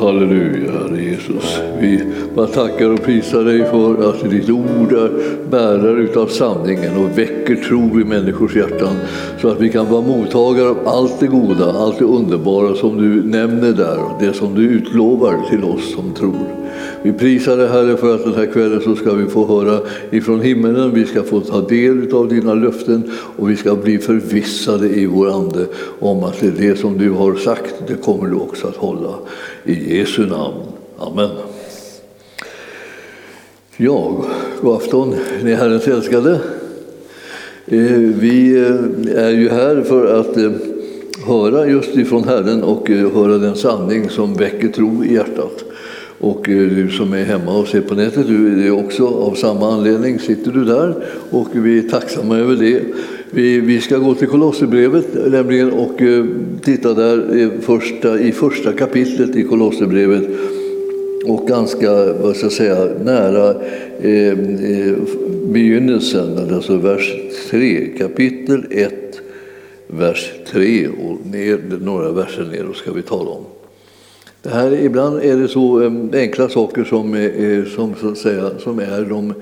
Halleluja, Herre Jesus. Vi bara tackar och prisar dig för att ditt ord är bärare utav sanningen och väcker tro i människors hjärtan så att vi kan vara mottagare av allt det goda, allt det underbara som du nämner där och det som du utlovar till oss som tror. Vi prisar dig Herre för att den här kvällen så ska vi få höra ifrån himmelen, vi ska få ta del av dina löften och vi ska bli förvissade i vår ande om att det, är det som du har sagt, det kommer du också att hålla. I Jesu namn. Amen. Ja, god afton, ni är Herrens älskade. Eh, vi eh, är ju här för att eh, höra just ifrån Herren och höra den sanning som väcker tro i hjärtat. Och du som är hemma och ser på nätet, du är också av samma anledning, sitter du där och vi är tacksamma över det. Vi, vi ska gå till Kolosserbrevet nämligen och eh, titta där i första, i första kapitlet i Kolosserbrevet och ganska vad ska jag säga, nära eh, eh begynnelsen, alltså vers 3, kapitel 1, vers 3 och ner, några verser ner ska vi tala om. Det här, ibland är det så eh, enkla saker som, är, som, så att säga, som är de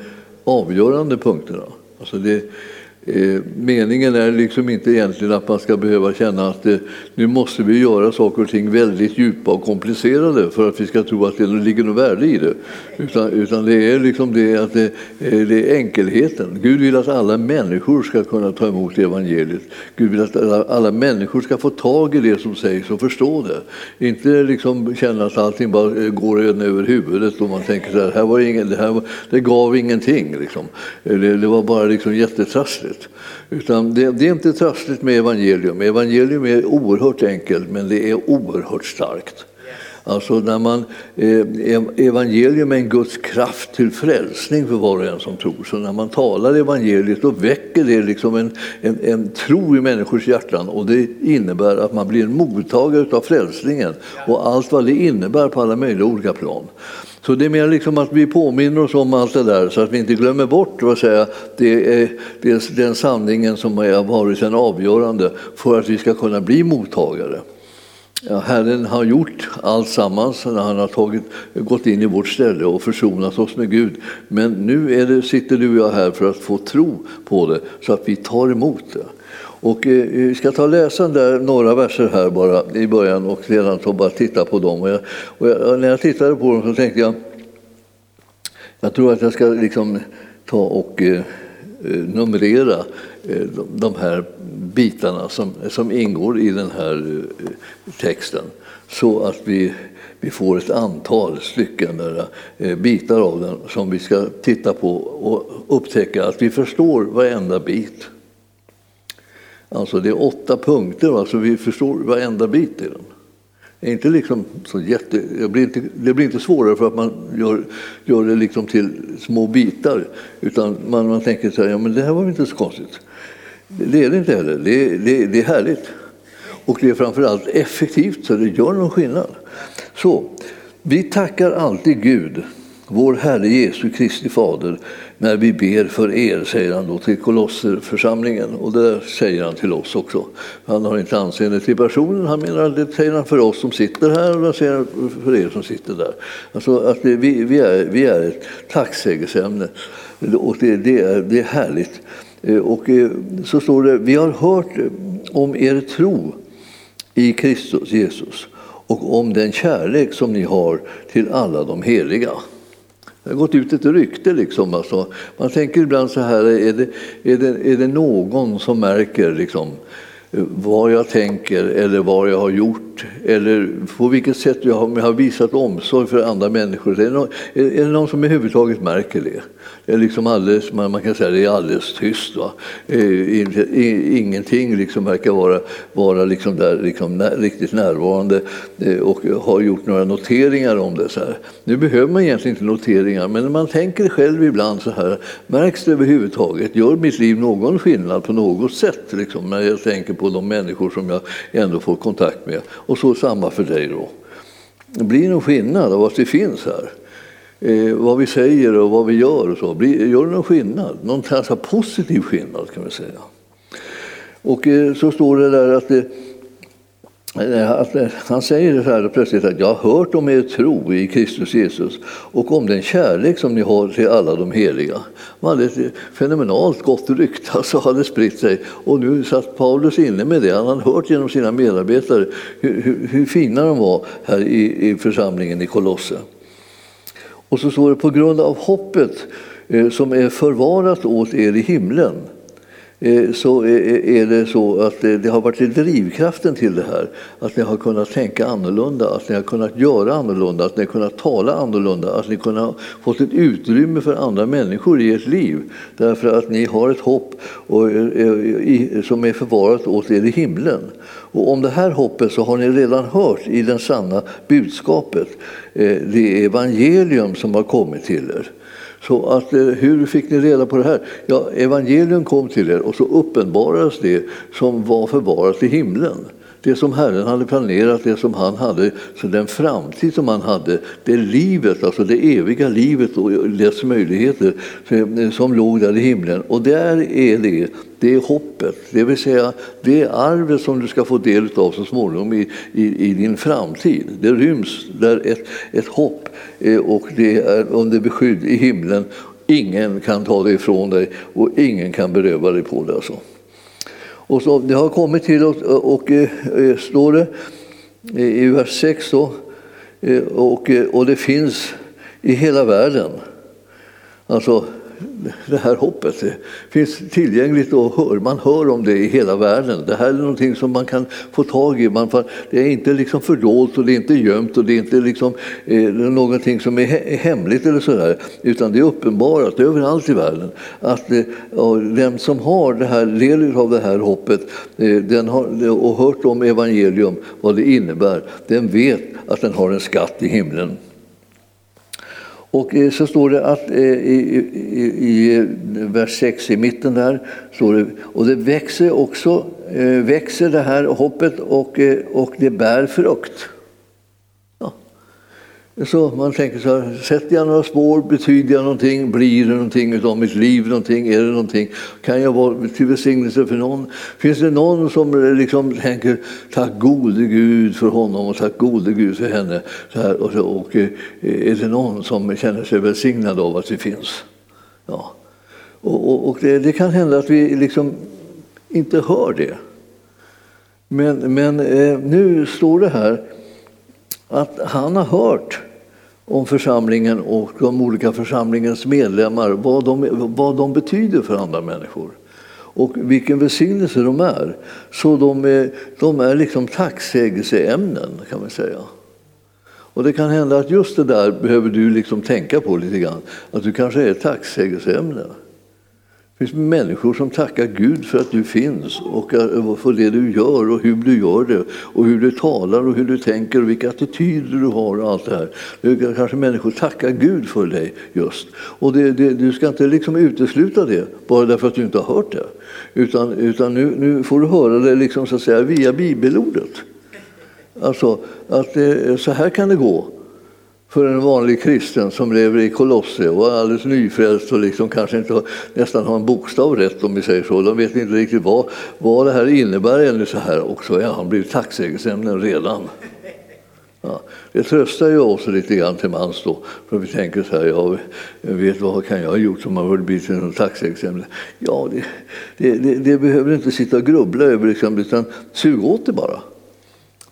avgörande punkterna. Alltså det, Eh, Eh, meningen är liksom inte egentligen att man ska behöva känna att eh, nu måste vi göra saker och ting väldigt djupa och komplicerade för att vi ska tro att det ligger något värde i det. Utan, utan det är liksom det att det, det är enkelheten. Gud vill att alla människor ska kunna ta emot evangeliet. Gud vill att alla, alla människor ska få tag i det som sägs och förstå det. Inte liksom känna att allting bara eh, går en över huvudet och man tänker att här var ingen, det, här var, det gav ingenting. Liksom. Det, det var bara liksom jättetrassligt enkelt. Utan det, det, är inte trassligt med evangelium. Evangelium är oerhört enkelt, men det är oerhört starkt. Alltså när man, eh, evangelium är en Guds kraft till frälsning för var och en som tror. Så när man talar evangeliet då väcker det liksom en, en, en tro i människors hjärtan och det innebär att man blir en mottagare av frälsningen och allt vad det innebär på alla möjliga olika plan. Så det är mer liksom att vi påminner oss om allt det där så att vi inte glömmer bort vad säga, det är, det är den sanningen som har varit den avgörande för att vi ska kunna bli mottagare. Ja, Herren har gjort allt sammans när han har tagit, gått in i vårt ställe och försonat oss med Gud. Men nu är det, sitter du och jag här för att få tro på det så att vi tar emot det. Och eh, vi ska ta och läsa där några verser här bara i början och sedan ta bara titta på dem. Och, jag, och jag, när jag tittade på dem så tänkte jag, jag tror att jag ska liksom ta och eh, eh numrera eh, de här bitarna som, som ingår i den här eh, texten så att vi, vi får ett antal stycken där, eh, bitar av den som vi ska titta på och upptäcka att vi förstår varenda bit. Alltså det är åtta punkter, så vi förstår varenda bit i den. Det, är inte liksom så jätte, det, blir inte, det blir inte svårare för att man gör, gör det liksom till små bitar. Utan man, man tänker så här, ja men det här var inte så konstigt. Det är det inte heller. Det, det, det är härligt. Och det är framförallt effektivt så det gör någon skillnad. Så, vi tackar alltid Gud, vår Herre Jesu Kristi Fader, när vi ber för er, säger han då till Kolosserförsamlingen. Och det säger han till oss också. Han har inte anseende till personen, han menar det säger han för oss som sitter här och det säger han för er som sitter där. Alltså att det, vi, vi, är, vi är ett tacksägelseämne och det, det, är, det är härligt. Eh, och eh, så står det, vi har hört om er tro i Kristus Jesus och om den kärlek som ni har till alla de heliga. Det har gått ut ett rykte. Liksom, alltså. Man tänker ibland så här, är det, är det, är det någon som märker liksom, eh, vad jag tänker eller vad jag har gjort eller på vilket sätt jag har, jag har visat omsorg för andra människor. Är det, någon, är det någon som överhuvudtaget märker det? Det är liksom alldeles, man kan säga det är alldeles tyst. Va? Eh, ingenting liksom verkar vara, vara liksom där, liksom riktigt närvarande eh, och har gjort några noteringar om det. Så här. Nu behöver man egentligen inte noteringar, men man tänker själv ibland så här, märks det överhuvudtaget? Gör mitt liv någon skillnad på något sätt? Liksom, när jag tänker på de människor som jag ändå får kontakt med. Och så samma för dig då. Det blir någon skillnad av att det finns här eh, vad vi säger och vad vi gör. Och så. Blir, gör det någon skillnad? Någon alltså positiv skillnad kan vi säga. Och eh, så står det där att eh, det, eh, han säger så här plötsligt att jag har hört om er tro i Kristus Jesus och om den kärlek som ni har till alla de heliga. Det hade ett fenomenalt gott rykte alltså hade spritt sig och nu satt Paulus inne med det. Han hade hört genom sina medarbetare hur, hur, hur fina de var här i, i församlingen i Kolosse. Och så står det på grund av hoppet eh, som är förvarat åt er i himlen eh, så är det så att eh, det har varit drivkraften till det här. Att ni har kunnat tänka annorlunda, att ni har kunnat göra annorlunda, att ni har kunnat tala annorlunda, att ni har kunnat fått ett utrymme för andra människor i ert liv. Därför att ni har ett hopp som är förvarat åt er i himlen. Och om det här hoppet så har ni redan hört i det sanna budskapet, eh, Det det evangelium som har kommit till er. Så att, eh, hur fick ni reda på det här? Ja, evangelium kom till er och så uppenbarades det som var förvarat i himlen. Det som Herren hade planerat, det som han hade, så den framtid som han hade, det livet, alltså det eviga livet och dess möjligheter eh, som låg där i himlen. Och där är det, det är hoppet, det vill säga det arvet som du ska få del av så småningom i, i, i din framtid. Det ryms där ett, ett hopp eh, och det är under beskydd i himlen. Ingen kan ta det ifrån dig och ingen kan beröva dig på det. Alltså. Och så, det har kommit till oss eh, och, och, och eh, står det i vers 6 då, eh, och, och det finns i hela världen. Alltså det här hoppet det finns tillgängligt och hör, man hör om det i hela världen. Det här är någonting som man kan få tag i. Man det är inte liksom fördolt och det är inte gömt och det är inte liksom, eh, någonting som är hemligt eller sådär. Utan det är uppenbarat överallt i världen att eh, den som har det här, del av det här hoppet eh, den har, och hört om evangelium, vad det innebär, den vet att den har en skatt i himlen. Och eh, så står det att eh, i, i, i eh, vers 6 i mitten där, står det, och det växer också, växer det här hoppet och, och det bär frukt. Så man tänker så här, sätter jag några spår, betyder jag någonting, blir det någonting av mitt liv, någonting, är det någonting? Kan jag vara till välsignelse för någon? Finns det någon som liksom tänker, tack gode Gud för honom och tack gode Gud för henne? Så här, och, så, och eh, är det någon som känner sig välsignad av att vi finns? Ja. Och, och, och det, det, kan hända att vi liksom inte hör det. Men, men eh, nu står det här att han har hört om församlingen och de olika församlingens medlemmar, vad de, vad de betyder för andra människor och vilken välsignelse de är. Så de är, de är liksom tacksägelseämnen kan man säga. Och det kan hända att just det där behöver du liksom tänka på lite grann, att du kanske är ett tacksägelseämne. Det finns människor som tackar Gud för att du finns eh, och för det du gör och hur du gör det och hur du talar och hur du tänker och vilka attityder du har och allt det här. Det kanske människor tackar Gud för dig just. Och det, det, du ska inte liksom utesluta det bara därför att du inte har hört det. Utan, utan nu, nu får du höra det liksom så att säga via bibelordet. Alltså att eh, så här kan det gå för en vanlig kristen som lever i Kolosse och är alldeles nyfrälst och liksom kanske inte nästan har en bokstav rätt om vi säger så. De vet inte riktigt vad, vad det här innebär ännu så här och så är han blivit tacksägelseämnen redan. Ja, det tröstar ju oss lite grann till mans då, för vi tänker så här, ja, jag vet vad kan jag ha gjort som har blivit en tacksägelseämne? Ja, det, det, det, det behöver inte sitta och grubbla över, liksom, utan sug åt det bara.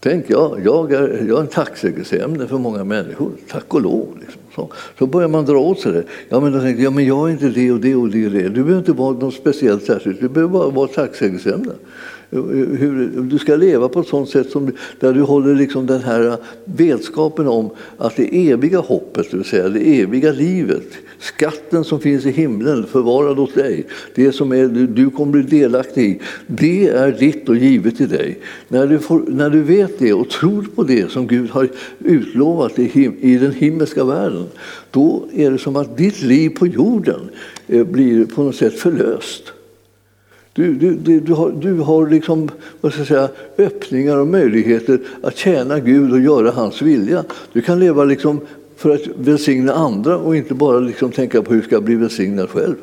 Tänk, jag, jag, är, jag är en tacksägelseämne för många människor, tack och lov. Liksom. Så, så börjar man dra åt sig det. Ja, men då tänkte jag, men jag är inte det och det och det. Och det. Du behöver inte vara något speciellt särskilt, du behöver bara vara tacksägelseämne hur du ska leva på ett sådant sätt som, där du håller liksom den här vetskapen om att det eviga hoppet, det vill säga det eviga livet, skatten som finns i himlen förvarad åt dig, det som är, du kommer bli delaktig i, det är ditt och givet till dig. När du, får, när du vet det och tror på det som Gud har utlovat i, him, i den himmelska världen, då är det som att ditt liv på jorden eh, blir på något sätt förlöst. Du, du, du, har, du har liksom, vad ska jag säga, öppningar och möjligheter att tjäna Gud och göra hans vilja. Du kan leva liksom för att välsigna andra och inte bara liksom tänka på hur ska jag bli välsignad själv.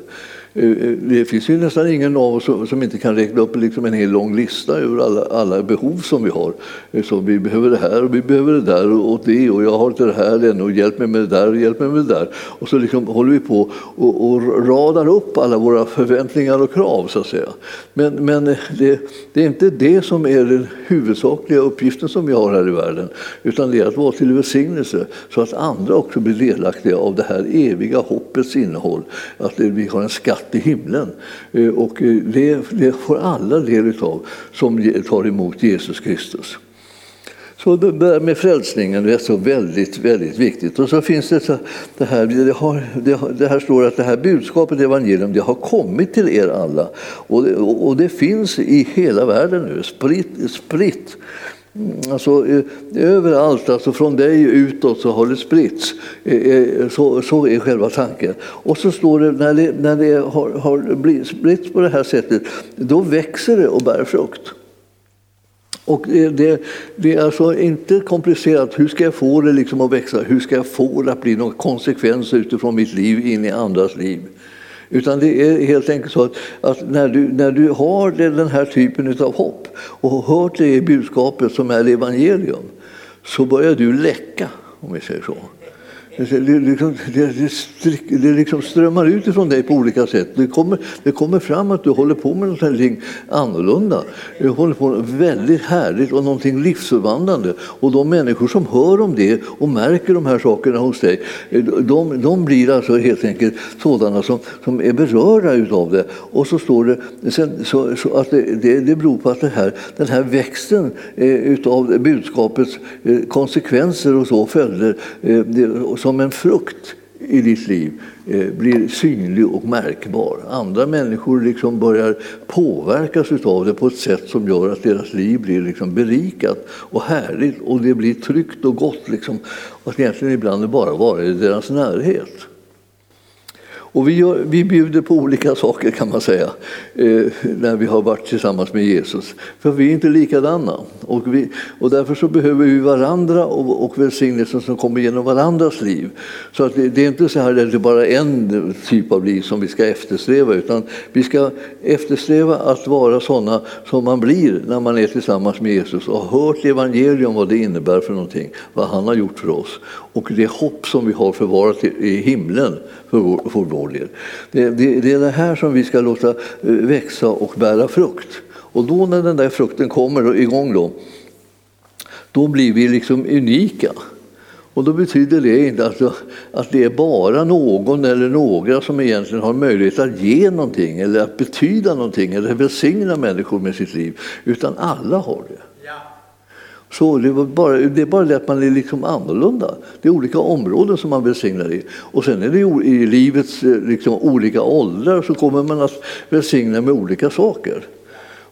Eh, eh, det finns ju nästan ingen av oss som inte kan räkna upp liksom en hel lång lista över alla, alla behov som vi har. Eh, så vi behöver det här och vi behöver det där och det och jag har inte det här ännu och hjälp mig med det där och hjälp mig med det där. Och så liksom håller vi på och, och radar upp alla våra förväntningar och krav så att säga. Men, men det, det är inte det som är den huvudsakliga uppgiften som vi har här i världen utan det är att vara till välsignelse så att andra också blir delaktiga av det här eviga hoppets innehåll. Att vi har en skatt i himlen. Eh, och eh, det, det får alla del av som tar emot Jesus Kristus. Så det där med frälsningen är så väldigt, väldigt viktigt. Och så finns det så, det här, det, har, det, det, här står att det här budskapet, evangelium, det har kommit till er alla. Och det, och det finns i hela världen nu, spritt. spritt. Mm, alltså, eh, överallt, alltså från dig utåt, så har det spritts. Eh, eh, så, så är själva tanken. Och så står det, när det, när det har, har spritts på det här sättet, då växer det och bär frukt. Och det, det, det, är alltså inte komplicerat. Hur ska jag få det liksom att växa? Hur ska jag få det att bli någon konsekvens utifrån mitt liv in i andras liv? Utan det är helt enkelt så att, att, när, du, när du har den här typen av hopp och har hört det i budskapet som är evangelium så börjar du läcka, om vi säger så. Det, liksom, det, det, det liksom strömmar ut ifrån dig på olika sätt. Det kommer, det kommer fram att du håller på med något annorlunda. Du håller på med väldigt härligt och någonting livsförvandlande. Och de människor som hör om det och märker de här sakerna hos dig, de, de blir alltså helt enkelt sådana som, som är berörda av det. Och så står det sen, så, så att det, det, det beror på att det här, den här växten eh, av budskapets eh, konsekvenser och så följder eh, som en frukt i ditt liv eh, blir synlig och märkbar. Andra människor liksom börjar påverkas av det på ett sätt som gör att deras liv blir liksom berikat och härligt och det blir tryggt och gott. Liksom, och att egentligen ibland bara vara i deras närhet. Och vi, gör, vi bjuder på olika saker kan man säga eh, när vi har varit tillsammans med Jesus. För vi är inte likadana. Och, vi, och därför så behöver vi varandra och, och välsignelsen som kommer genom varandras liv. Så att det, det är inte så här att det är bara en typ av liv som vi ska eftersträva utan vi ska eftersträva att vara sådana som man blir när man är tillsammans med Jesus och har hört evangelium vad det innebär för någonting, vad han har gjort för oss och det hopp som vi har förvarat i himlen för vår, för vår oljor. Det, det, det är det här som vi ska låta eh, växa och bära frukt. Och då när den där frukten kommer igång då, då blir vi liksom unika. Och då betyder det inte att, att det är bara någon eller några som egentligen har möjlighet att ge någonting eller att betyda någonting eller välsigna människor med sitt liv, utan alla har det. Så det, var bara, det är bara det att man är liksom annorlunda. Det är olika områden som man välsignar i. Och sen är det i livets eh, liksom, olika åldrar så kommer man att välsigna med olika saker.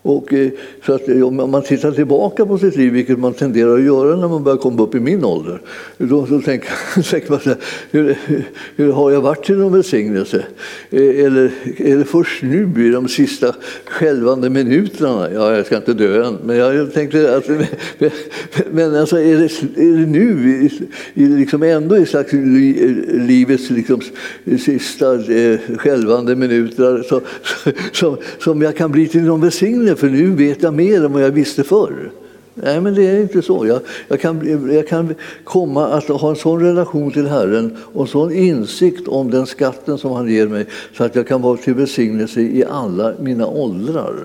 Och, eh, så att eh, om man tittar tillbaka på sitt liv, vilket man tenderar att göra när man börjar komma upp i min ålder, då så tänker, tänker man så här, hur, hur, har jag varit till någon välsignelse? Eh, eller är det först nu i de sista skälvande minuterna? Ja, jag ska inte dö än, men jag tänkte att men alltså, är, det, är det nu, i, liksom ändå i slags livets liksom, sista skälvande minuter, så, så, som jag kan bli till någon välsignelse för nu vet jag mer än vad jag visste förr. Nej, men det är inte så. Jag, jag, kan, jag kan komma att ha en sån relation till Herren och en sån insikt om den skatten som han ger mig så att jag kan vara till välsignelse i alla mina åldrar.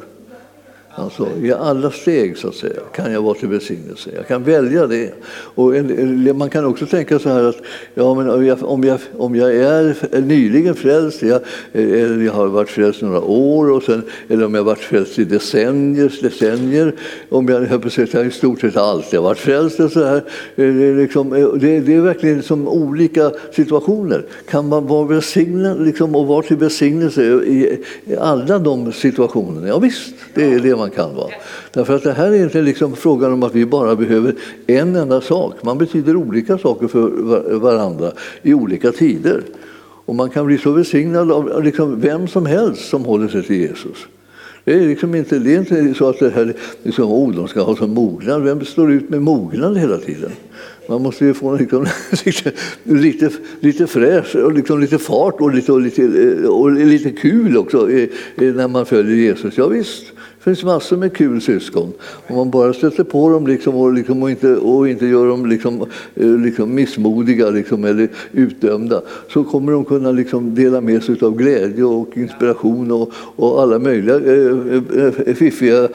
Alltså, I alla steg så att säga, kan jag vara till välsignelse. Jag kan välja det. Och en, man kan också tänka så här att ja, men om, jag, om, jag, om jag är nyligen frälst, jag, eller jag har varit frälst några år, och sen, eller om jag har varit frälst i decennier, decennier om jag har precis, i stort sett alltid varit frälst. Och så här, eh, det, är liksom, eh, det, det är verkligen som olika situationer. Kan man vara välsignad liksom, och vara till välsignelse i, i alla de situationerna? Ja, visst, det är det man kan vara. Därför att det här är inte liksom frågan om att vi bara behöver en enda sak. Man betyder olika saker för varandra i olika tider. Och man kan bli så välsignad av liksom vem som helst som håller sig till Jesus. Det är, liksom inte, det är inte så att det här, liksom, oh, de ska ha som mognad. Vem står ut med mognad hela tiden? Man måste ju få liksom, lite, lite, lite fräsch och liksom lite fart och lite, och lite, eh, och lite kul också när man följer Jesus. Ja, visst. Det finns massor med kul syskon. Om man bara stöter på dem liksom och, liksom och, inte, och inte gör dem liksom, eh, liksom missmodiga liksom eller utdömda så kommer de kunna liksom dela med sig av glädje och inspiration och, och alla möjliga eh, eh, eh fiffiga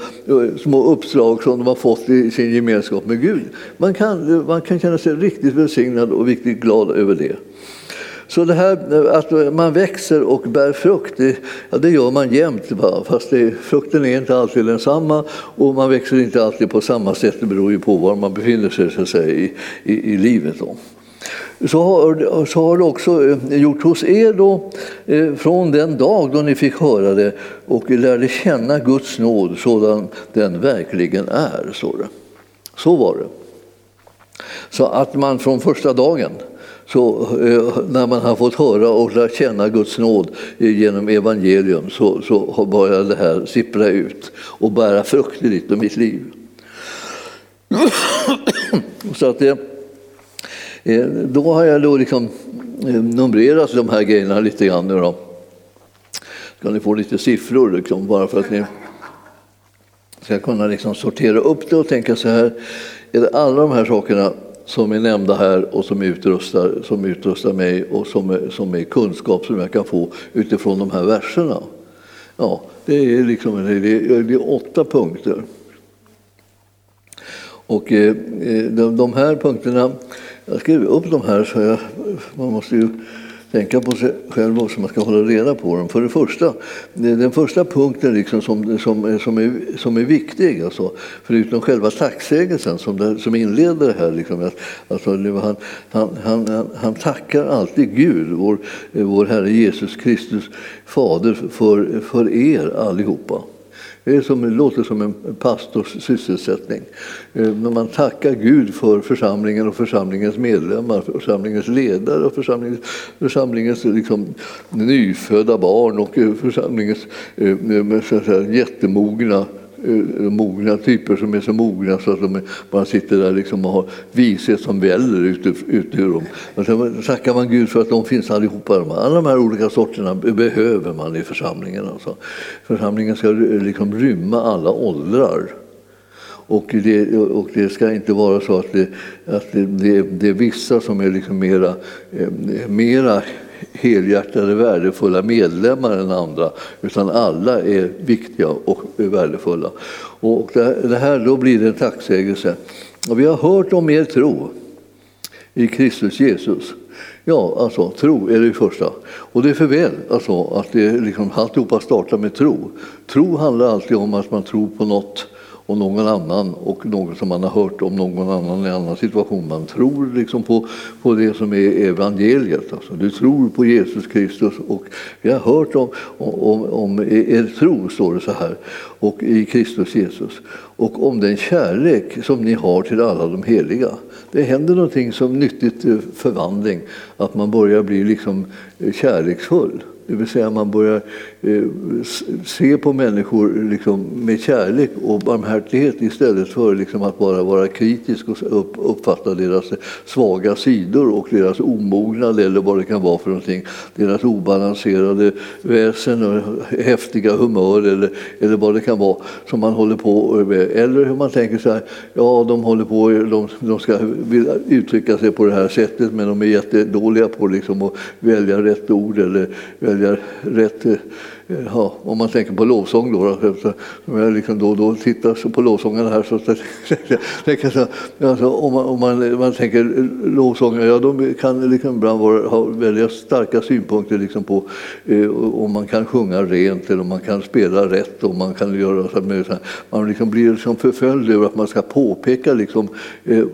små uppslag som de har fått i sin gemenskap med Gud. Man kan, man kan känna sig riktigt välsignad och riktigt glad över det. Så det här att man växer och bär frukt, det, ja, det gör man jämt. Bara. Fast det, frukten är inte alltid densamma och man växer inte alltid på samma sätt. Det beror ju på var man befinner sig så att säga, i, i, i livet. Då. Så har, så har det också eh, gjort hos er då, eh, från den dag då ni fick höra det och lärde känna Guds nåd sådan den verkligen är. Så, det. så var det. Så att man från första dagen så eh, när man har fått höra och lärt känna Guds nåd eh, genom evangelium så, så börjar det här sippra ut och bära frukt i ditt och mitt liv. så att det, då har jag då liksom numrerat de här grejerna lite grann. Då. Ska ni få lite siffror liksom, bara för att ni ska kunna liksom sortera upp det och tänka så här. Är det alla de här sakerna som är nämnda här och som utrustar, som utrustar mig och som är, som är kunskap som jag kan få utifrån de här verserna. Ja, det är, liksom, det är, det är åtta punkter. Och eh, eh de, de här punkterna, jag skrev upp de här så jag, man måste ju tänka på sig själv också, man ska hålla reda på dem. För det första, den första punkten liksom som, som, som, är, som är viktig, alltså, förutom själva tacksägelsen som, som inleder det här, liksom, alltså, han, han, han, han tackar alltid Gud, vår, vår Herre Jesus Kristus, Fader, för, för er allihopa. Det, är som, det låter som en pastors sysselsättning. Eh, När man tackar Gud för församlingen och församlingens medlemmar, församlingens ledare och församlingens, församlingens liksom, nyfödda barn och eh, församlingens eh, så att säga, jättemogna Eh, eh, mogna typer som är så mogna så att de bara sitter där liksom och har vishet som väller ut, ut ur dem. Men sen tackar man Gud för att de finns allihopa. Alla de här olika sorterna behöver man i församlingen. Alltså. Församlingen ska liksom rymma alla åldrar. Och det, och det, ska inte vara så att det, att det, det är vissa som är liksom mera, eh, mera helhjärtade, värdefulla medlemmar än andra, utan alla är viktiga och värdefulla. Och det här, då blir det en tacksägelse. Och vi har hört om er tro i Kristus Jesus. Ja, alltså tro är det första. Och det är för väl alltså, att det liksom, alltihopa startar med tro. Tro handlar alltid om att man tror på något och någon annan och något som man har hört om någon annan i en annan situation. Man tror liksom på, på det som är evangeliet. Alltså, du tror på Jesus Kristus och vi har hört om, om, om er tro, står det så här, och i Kristus Jesus. Och om den kärlek som ni har till alla de heliga. Det händer någonting som nyttigt eh, förvandling, att man börjar bli liksom eh, kärleksfull. Det vill säga man börjar eh, se på människor liksom med kärlek och barmhärtighet istället för liksom att bara vara kritisk och uppfatta deras svaga sidor och deras omognad eller vad det kan vara för någonting. Deras obalanserade väsen och häftiga humör eller, eller vad det kan vara som man håller på med. Eller hur man tänker så här, ja de håller på, de, de ska vilja uttrycka sig på det här sättet men de är jättedåliga på liksom att välja rätt ord eller välja säljarrätt ja, om man tänker på lovsång då, då som jag liksom då och då tittar på lovsångarna här så tänker jag alltså, om, man, om man, man tänker lovsångare, ja de kan liksom ibland vara, ha väldigt starka synpunkter liksom på eh, om man kan sjunga rent eller om man kan spela rätt och man kan göra så med, så här. man liksom blir liksom förföljd över att man ska påpeka liksom, eh,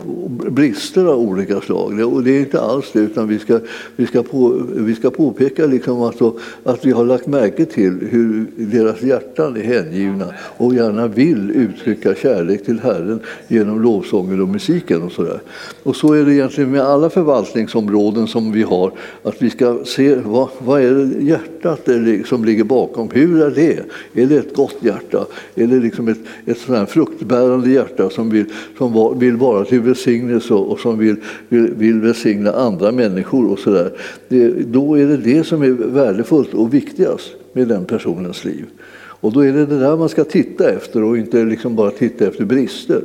brister av olika slag. Och det är inte alls det, utan vi ska, vi ska, på, vi ska påpeka liksom alltså, att vi har lagt märke till till hur deras hjärtan är hängivna och gärna vill uttrycka kärlek till Herren genom lovsången och musiken. Och så, där. och så är det egentligen med alla förvaltningsområden som vi har, att vi ska se vad, vad är det hjärtat som ligger bakom. Hur är det? Är det ett gott hjärta? Är det liksom ett, ett sådant fruktbärande hjärta som vill, som vill vara till välsignelse och som vill, vill, vill välsigna andra människor? och så där. Det, Då är det det som är värdefullt och viktigast med den personens liv. Och då är det det där man ska titta efter och inte liksom bara titta efter brister.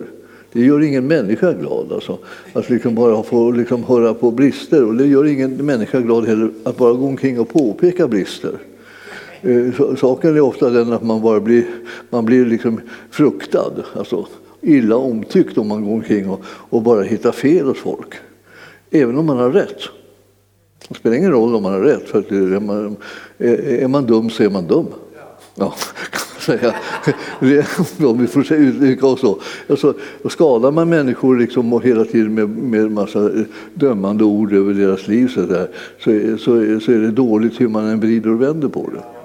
Det gör ingen människa glad alltså, att liksom bara få liksom höra på brister. Och det gör ingen människa glad heller att bara gå omkring och påpeka brister. Eh, saken är ofta den att man bara blir, man blir liksom fruktad, alltså illa omtyckt om man går omkring och, och bara hittar fel hos folk. Även om man har rätt. Det spelar ingen roll om man har rätt, för är man, är man dum så är man dum. Ja, säga. Om vi får uttrycka oss så. Alltså, skadar man människor liksom och hela tiden med, med massa dömande ord över deras liv så, där, så, så, så är det dåligt hur man än vrider och vänder på det.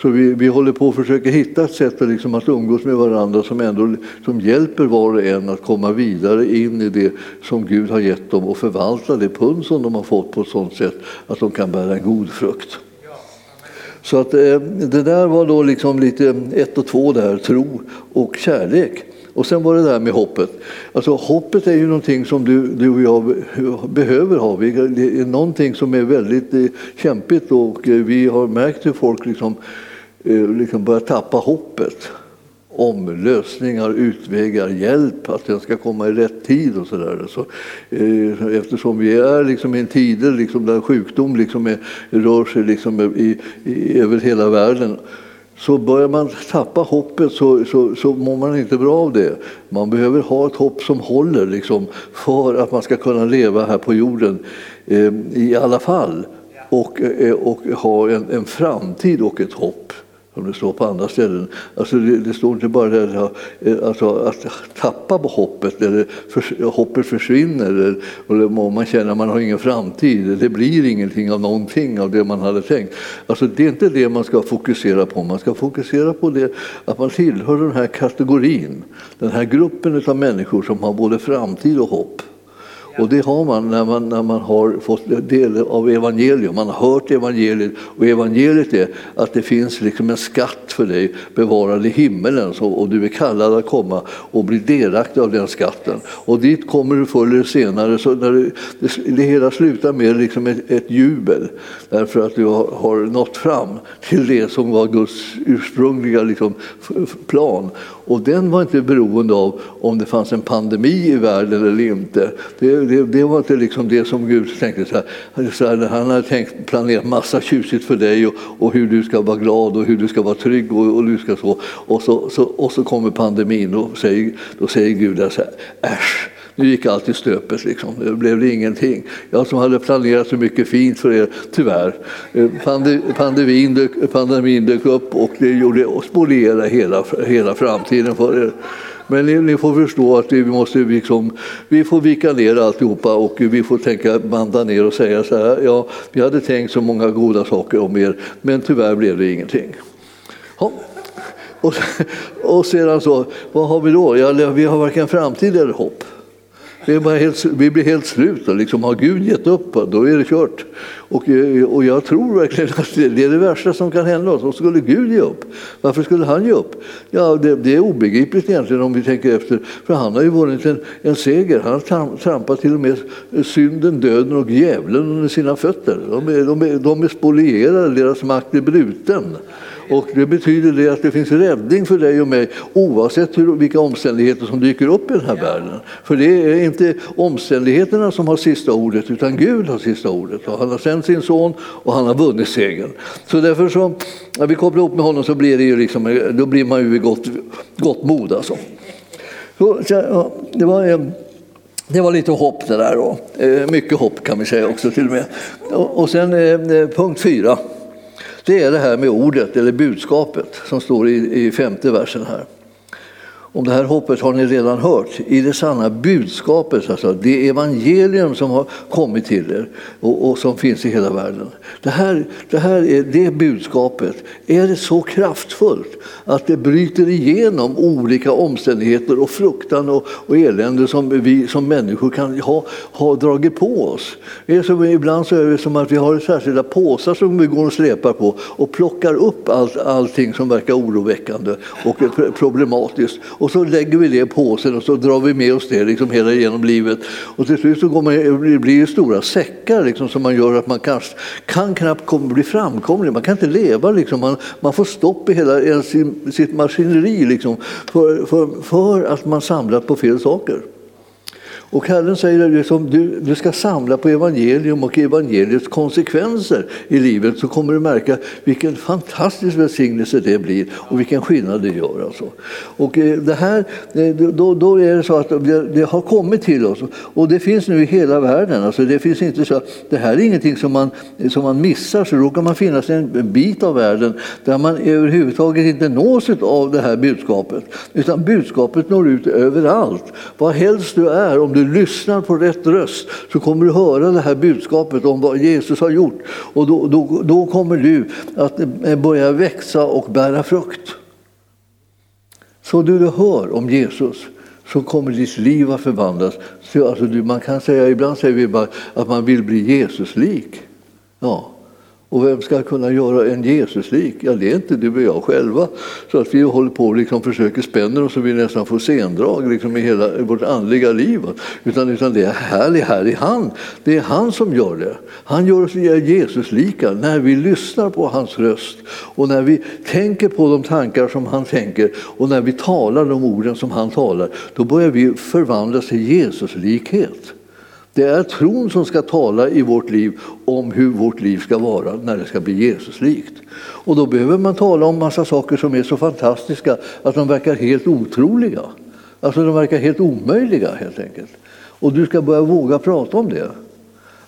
Så vi, vi håller på att försöka hitta ett sätt att, liksom, att umgås med varandra som, ändå, som hjälper var och en att komma vidare in i det som Gud har gett dem och förvalta det pund som de har fått på ett sådant sätt att de kan bära en god frukt. Så att, eh, det där var då liksom lite ett och två där, tro och kärlek. Och sen var det där med hoppet. Alltså, hoppet är ju någonting som du, du och jag behöver ha. Det är någonting som är väldigt eh, kämpigt och eh, vi har märkt hur folk liksom, Eh, liksom börjar tappa hoppet om lösningar, utvägar, hjälp, att den ska komma i rätt tid och sådär. Så, eh, eftersom vi är liksom i en tid liksom där sjukdom liksom är, rör sig liksom i, i, över hela världen så börjar man tappa hoppet så, så, så mår man inte bra av det. Man behöver ha ett hopp som håller liksom, för att man ska kunna leva här på jorden eh, i alla fall och, eh, och ha en, en framtid och ett hopp som det står på andra ställen. Alltså det, det står inte bara det eh, alltså, att tappa på hoppet, eller för, hoppet försvinner, eller, eller man känner att man har ingen framtid, det blir ingenting av någonting av det man hade tänkt. Alltså det är inte det man ska fokusera på, man ska fokusera på det att man tillhör den här kategorin, den här gruppen av människor som har både framtid och hopp. Och det har man när man, när man har fått del av evangelium. Man har hört evangeliet och evangeliet är att det finns liksom en skatt för dig bevarad i himmelen så, och du är kallad att komma och bli delaktig av den skatten. Och dit kommer du förr eller senare. Så när det, det, det hela slutar med liksom ett, ett jubel därför att du har, har nått fram till det som var Guds ursprungliga liksom, plan. Och den var inte beroende av om det fanns en pandemi i världen eller inte. Det, det, det var inte liksom det som Gud tänkte. Så här, så här, han hade tänkt planera massa tjusigt för dig och, och, hur du ska vara glad och hur du ska vara trygg och, och du ska så. Och så, så, och så kommer pandemin och säger, då säger Gud så här, äsch nu gick allt i stöpet, liksom. det blev det ingenting. Jag som hade planerat så mycket fint för er, tyvärr. Eh, pandemin dök, pandemin dök upp och det gjorde spoliera hela, hela framtiden för er. Men ni, ni, får förstå att vi måste liksom, vi får vika ner alltihopa och vi får tänka, banda ner och säga så här, ja, vi hade tänkt så många goda saker om er, men tyvärr blev det ingenting. Ja. Och, och sedan så, vad har vi då? Ja, vi har varken framtid eller hopp. Vi, bara helt, vi blir helt slut. Liksom, har Gud gett upp, då är det kört. Och, eh, och jag tror verkligen att det, är det värsta som kan hända oss. Och skulle Gud ge upp? Varför skulle han ge upp? Ja, det, det är obegripligt egentligen om vi tänker efter. För han har ju vunnit en, en seger. Han har trampat till och med synden, döden och djävulen under sina fötter. De är, de är, de är spolierade, deras makt är bruten. Och det betyder det att det finns räddning för dig och mig oavsett hur, vilka omständigheter som dyker upp i den här världen. För det är inte omständigheterna som har sista ordet utan Gud har sista ordet. Och han har sänt sin son och han har vunnit segern. Så därför så, när vi kopplar ihop med honom så blir, det ju liksom, då blir man ju vid gott, gott mod. Alltså. Så, ja, det var... Det var lite hopp det där. Då. Eh, mycket hopp kan vi säga också till och med. Och sen eh, punkt fyra det är det här med ordet eller budskapet som står i, i femte versen här om det här hoppet har ni redan hört, i det sanna budskapet, alltså det evangelium som har kommit till er och, och som finns i hela världen. Det här, det här är det budskapet, är det så kraftfullt att det bryter igenom olika omständigheter och fruktan och, och elände som vi som människor kan ha, ha dragit på oss. Det är som, ibland så är det som att vi har särskilda påsar som vi går och släpar på och plockar upp allt, allting som verkar oroväckande och problematiskt. Och så lägger vi det i påsen och så drar vi med oss det liksom hela genom livet. Och till slut så går man, blir det stora säckar liksom, som man gör att man kanske, kan knappt bli framkomlig. Man kan inte leva. Liksom. Man, man får stopp i hela sitt maskineri liksom, för, för, för att man samlat på fel saker. Och Herren säger att liksom, du, du ska samla på evangelium och evangeliets konsekvenser i livet så kommer du märka vilken fantastisk välsignelse det blir och vilken skillnad det gör. Alltså. Och eh, det här, eh, då, då är det så att det, det, har kommit till oss och det finns nu i hela världen. Alltså det, finns inte så, det här är ingenting som man, som man missar, så råkar man finnas i en bit av världen där man överhuvudtaget inte nås av det här budskapet. Utan budskapet når ut överallt, var helst du är. Om du lyssnar på rätt röst så kommer du höra det här budskapet om vad Jesus har gjort. Och då, då, då kommer du att eh, börja växa och bära frukt. Så du hör om Jesus så kommer ditt liv att förvandlas. Så, alltså, man kan säga, ibland säger vi bara att man vill bli Jesuslik. Ja. Och vem ska kunna göra en Jesuslik? Ja, det är inte du och jag själva. Så att vi håller på och liksom försöker spänna oss så vi nästan får sendrag liksom i hela vårt andliga liv. Utan, utan det är härlig, här han. Det är han som gör det. Han gör oss Jesuslika när vi lyssnar på hans röst och när vi tänker på de tankar som han tänker och när vi talar de orden som han talar. Då börjar vi förvandlas till Jesuslikhet. Det är tron som ska tala i vårt liv om hur vårt liv ska vara när det ska bli Jesuslikt. Och då behöver man tala om massa saker som är så fantastiska att de verkar helt otroliga. Alltså de verkar helt omöjliga helt enkelt. Och du ska börja våga prata om det.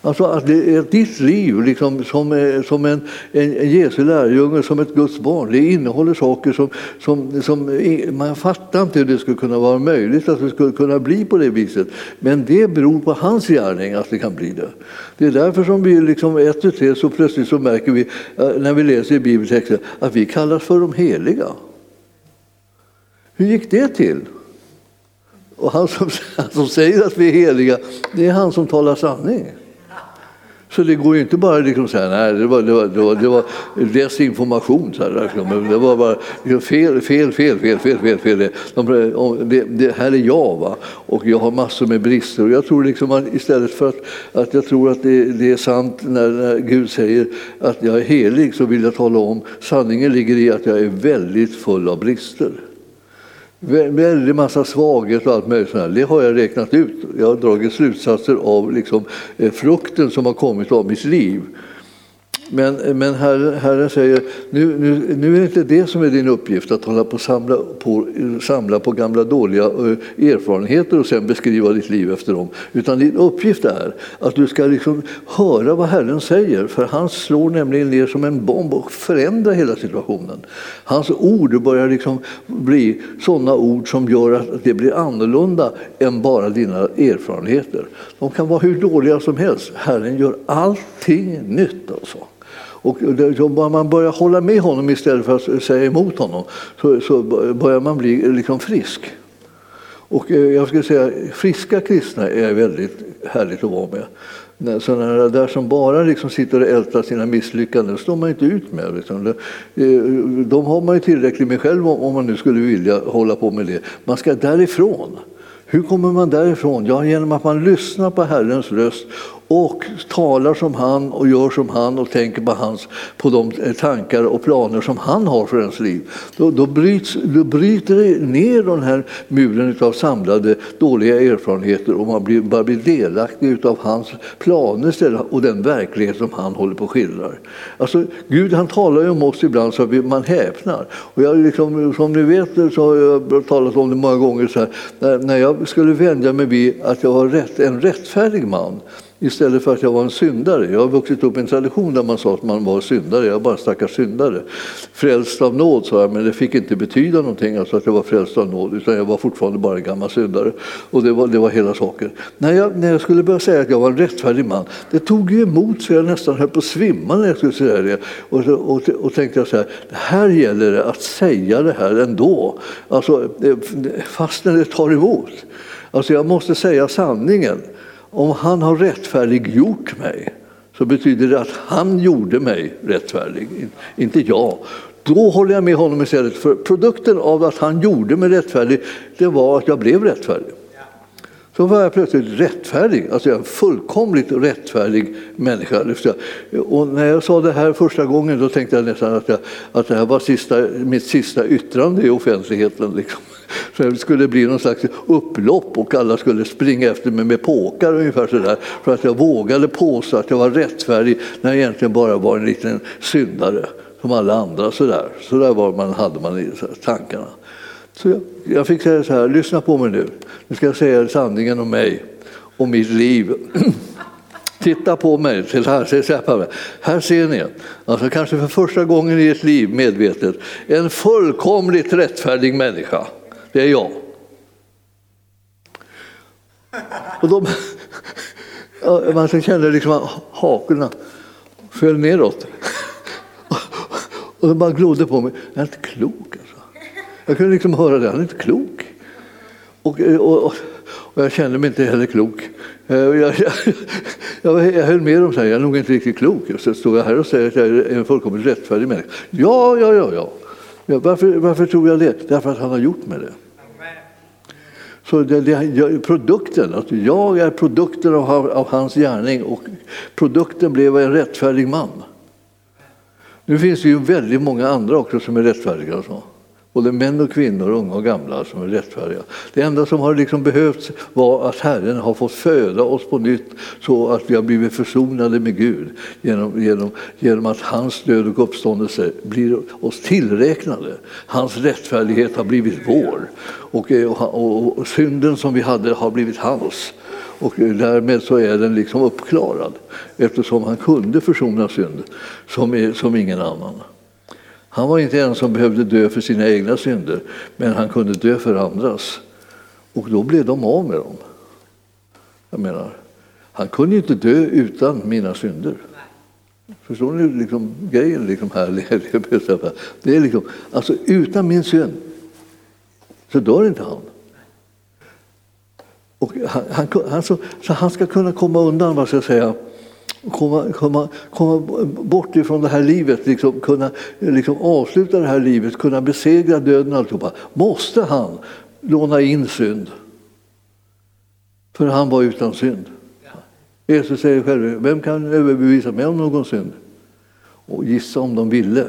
Alltså att det är ditt liv liksom, som, som en, en, en Jesu lärjunge, som ett Guds barn. Det innehåller saker som, som, som man fattar inte hur det skulle kunna vara möjligt att det skulle kunna bli på det viset. Men det beror på hans gärning att det kan bli det. Det är därför som vi liksom ett och tre så plötsligt så märker vi eh, när vi läser i bibeltexten att vi kallas för de heliga. Hur gick det till? Och han som, han som säger att vi är heliga, det är han som talar sanning. Så det går ju inte bara liksom säga nej, det var, det var, det var, det var desinformation. Så här, liksom. Det var bara fel, fel, fel, fel, fel, fel. fel. Det, det, det här är jag va? och jag har massor med brister. Och jag tror liksom att istället för att, att jag tror att det, det är sant när, när, Gud säger att jag är helig så vill jag tala om sanningen ligger i att jag är väldigt full av brister. Väldig massa svaghet och allt möjligt sånt Det har jag räknat ut. Jag har dragit slutsatser av liksom, eh, frukten som har kommit av mitt liv. Men, men Herren, Herren säger, nu, nu, nu är det inte det som är din uppgift, att hålla på och samla på, samla på gamla dåliga eh, erfarenheter och sen beskriva ditt liv efter dem. Utan din uppgift är att du ska liksom höra vad Herren säger, för han slår nämligen ner som en bomb och förändrar hela situationen. Hans ord börjar liksom bli sådana ord som gör att det blir annorlunda än bara dina erfarenheter. De kan vara hur dåliga som helst. Herren gör allting nytt. Alltså. Och om man börjar hålla med honom istället för att säga emot honom så, så börjar man bli liksom frisk. Och eh, jag skulle säga friska kristna är väldigt härligt att vara med. Sådana där som bara liksom sitter och ältar sina misslyckanden står man inte ut med. Liksom. De har man ju tillräckligt med själv om man nu skulle vilja hålla på med det. Man ska därifrån. Hur kommer man därifrån? Ja, genom att man lyssnar på Herrens röst och talar som han och gör som han och tänker på, hans, på de tankar och planer som han har för ens liv. Då, då, bryts, då bryter det ner den här muren av samlade dåliga erfarenheter och man blir, bara blir delaktig av hans planer istället och den verklighet som han håller på att skildra. Alltså, Gud han talar ju om oss ibland så att man häpnar. Och jag liksom, som ni vet så har jag talat om det många gånger. Så här, när, när jag skulle vänja mig vid att jag var rätt, en rättfärdig man istället för att jag var en syndare. Jag har vuxit upp i en tradition där man sa att man var syndare, jag var bara stackars syndare. Frälst av nåd sa jag, men det fick inte betyda någonting, alltså att jag var frälst av nåd, utan jag var fortfarande bara en gammal syndare. Och det var, det var hela saken. När jag, när jag skulle börja säga att jag var en rättfärdig man, det tog ju emot så jag nästan höll på att svimma när jag skulle säga det. Och, och, och tänkte jag så här, här gäller det att säga det här ändå, alltså, eh, fastän det tar emot. Alltså jag måste säga sanningen. Om han har rättfärdiggjort mig så betyder det att han gjorde mig rättfärdig, inte jag. Då håller jag med honom istället, för produkten av att han gjorde mig rättfärdig, det var att jag blev rättfärdig. Så var jag plötsligt rättfärdig, alltså jag är en fullkomligt rättfärdig människa. Och när jag sa det här första gången då tänkte jag nästan att, jag, att det här var sista, mitt sista yttrande i offentligheten. Liksom. Så det skulle bli någon slags upplopp och alla skulle springa efter mig med påkar ungefär sådär. För att jag vågade påstå att jag var rättfärdig när jag egentligen bara var en liten syndare som alla andra. Sådär, sådär var man, hade man i tankarna. Så jag, jag fick säga så här, lyssna på mig nu. Nu ska jag säga sanningen om mig och mitt liv. Titta på mig, till här, se här ser ni, alltså kanske för första gången i ert liv medvetet, en fullkomligt rättfärdig människa. Det är jag. Och de, man kände liksom att hakorna föll neråt. Och de bara glodde på mig. Jag är inte klok alltså. Jag kunde liksom höra det, han är inte klok. Och, och, och, och jag kände mig inte heller klok. Eh, jag, jag, jag, jag höll med dem, så här, jag är nog inte riktigt klok. Så står jag här och säger att jag är en fullkomligt rättfärdig människa. Ja, ja, ja, ja. Varför, varför tror jag det? Därför att han har gjort med det. Så det, det, produkten, att jag är produkten av, av hans gärning och produkten blev en rättfärdig man. Nu finns det ju väldigt många andra också som är rättfärdiga. Så. Både män och kvinnor, unga och gamla, som är rättfärdiga. Det enda som har liksom behövts var att Herren har fått föda oss på nytt så att vi har blivit försonade med Gud genom, genom, genom att hans död och uppståndelse blir oss tillräknade. Hans rättfärdighet har blivit vår och, eh, och, och synden som vi hade har blivit hans. Och eh, därmed så är den liksom uppklarad eftersom han kunde försona synd som, som ingen annan. Han var inte en som behövde dö för sina egna synder, men han kunde dö för andras. Och då blev de av med dem. Jag menar, han kunde inte dö utan mina synder. Förstår ni liksom, grejen liksom här? Liksom- det är liksom, alltså utan min synd så dör inte han. Och han, han, han så, så, han ska kunna komma undan, vad ska jag säga, komma, komma, komma bort ifrån det här livet, liksom, kunna liksom avsluta det här livet, kunna besegra döden alltihopa, måste han låna in synd. För han var utan synd. Jesus säger själv, vem kan överbevisa mig om någon synd? Och gissa om de ville.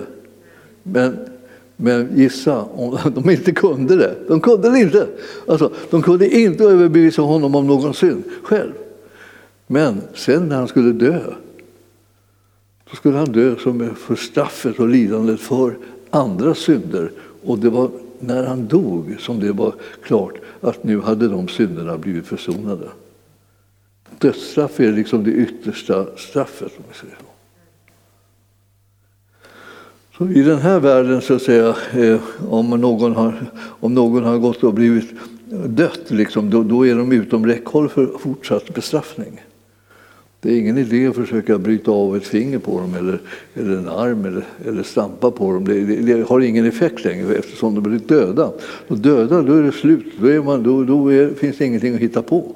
Men, men gissa om de inte kunde det. De kunde det inte. Alltså, de kunde inte överbevisa honom om någon synd själv. Men sen när han skulle dö, då skulle han dö som för straffet och lidandet för andra synder. Och det var när han dog som det var klart att nu hade de synderna blivit försonade. Dödsstraff är liksom det yttersta straffet. Om, säger så. Så I den här världen, så att säga, eh, om någon har, om någon har gått och blivit dött, liksom, då, då är de utom räckhåll för fortsatt bestraffning. Det är ingen idé att försöka bryta av ett finger på dem eller, eller en arm eller, eller stampa på dem. Det, det, det, har ingen effekt längre eftersom de blir döda. Och döda, då är det slut. Då, är man, då, då är, finns det ingenting att hitta på.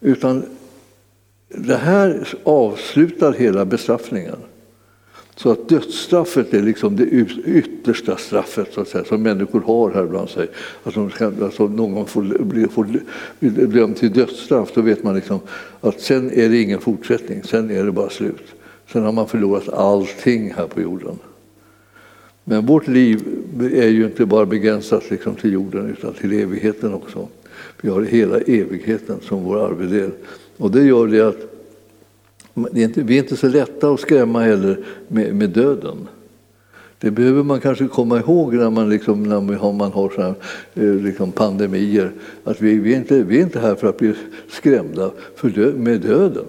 Utan det här avslutar hela bestraffningen. Så att dödsstraffet är liksom det yttersta straffet så att säga, som människor har här bland sig. Att de ska, alltså någon får blir, får blir dömd till dödsstraff, då vet man liksom att sen är det ingen fortsättning, sen är det bara slut. Sen har man förlorat allting här på jorden. Men vårt liv är ju inte bara begränsat liksom till jorden utan till evigheten också. Vi har hela evigheten som vår arvedel. Och det gör det att det är inte, vi är inte så lätta att skrämma heller med, med döden. Det behöver man kanske komma ihåg när man, liksom, när man har såna, här, eh, liksom pandemier. Att vi, vi, är inte, vi är inte här för att bli skrämda för dö, med döden.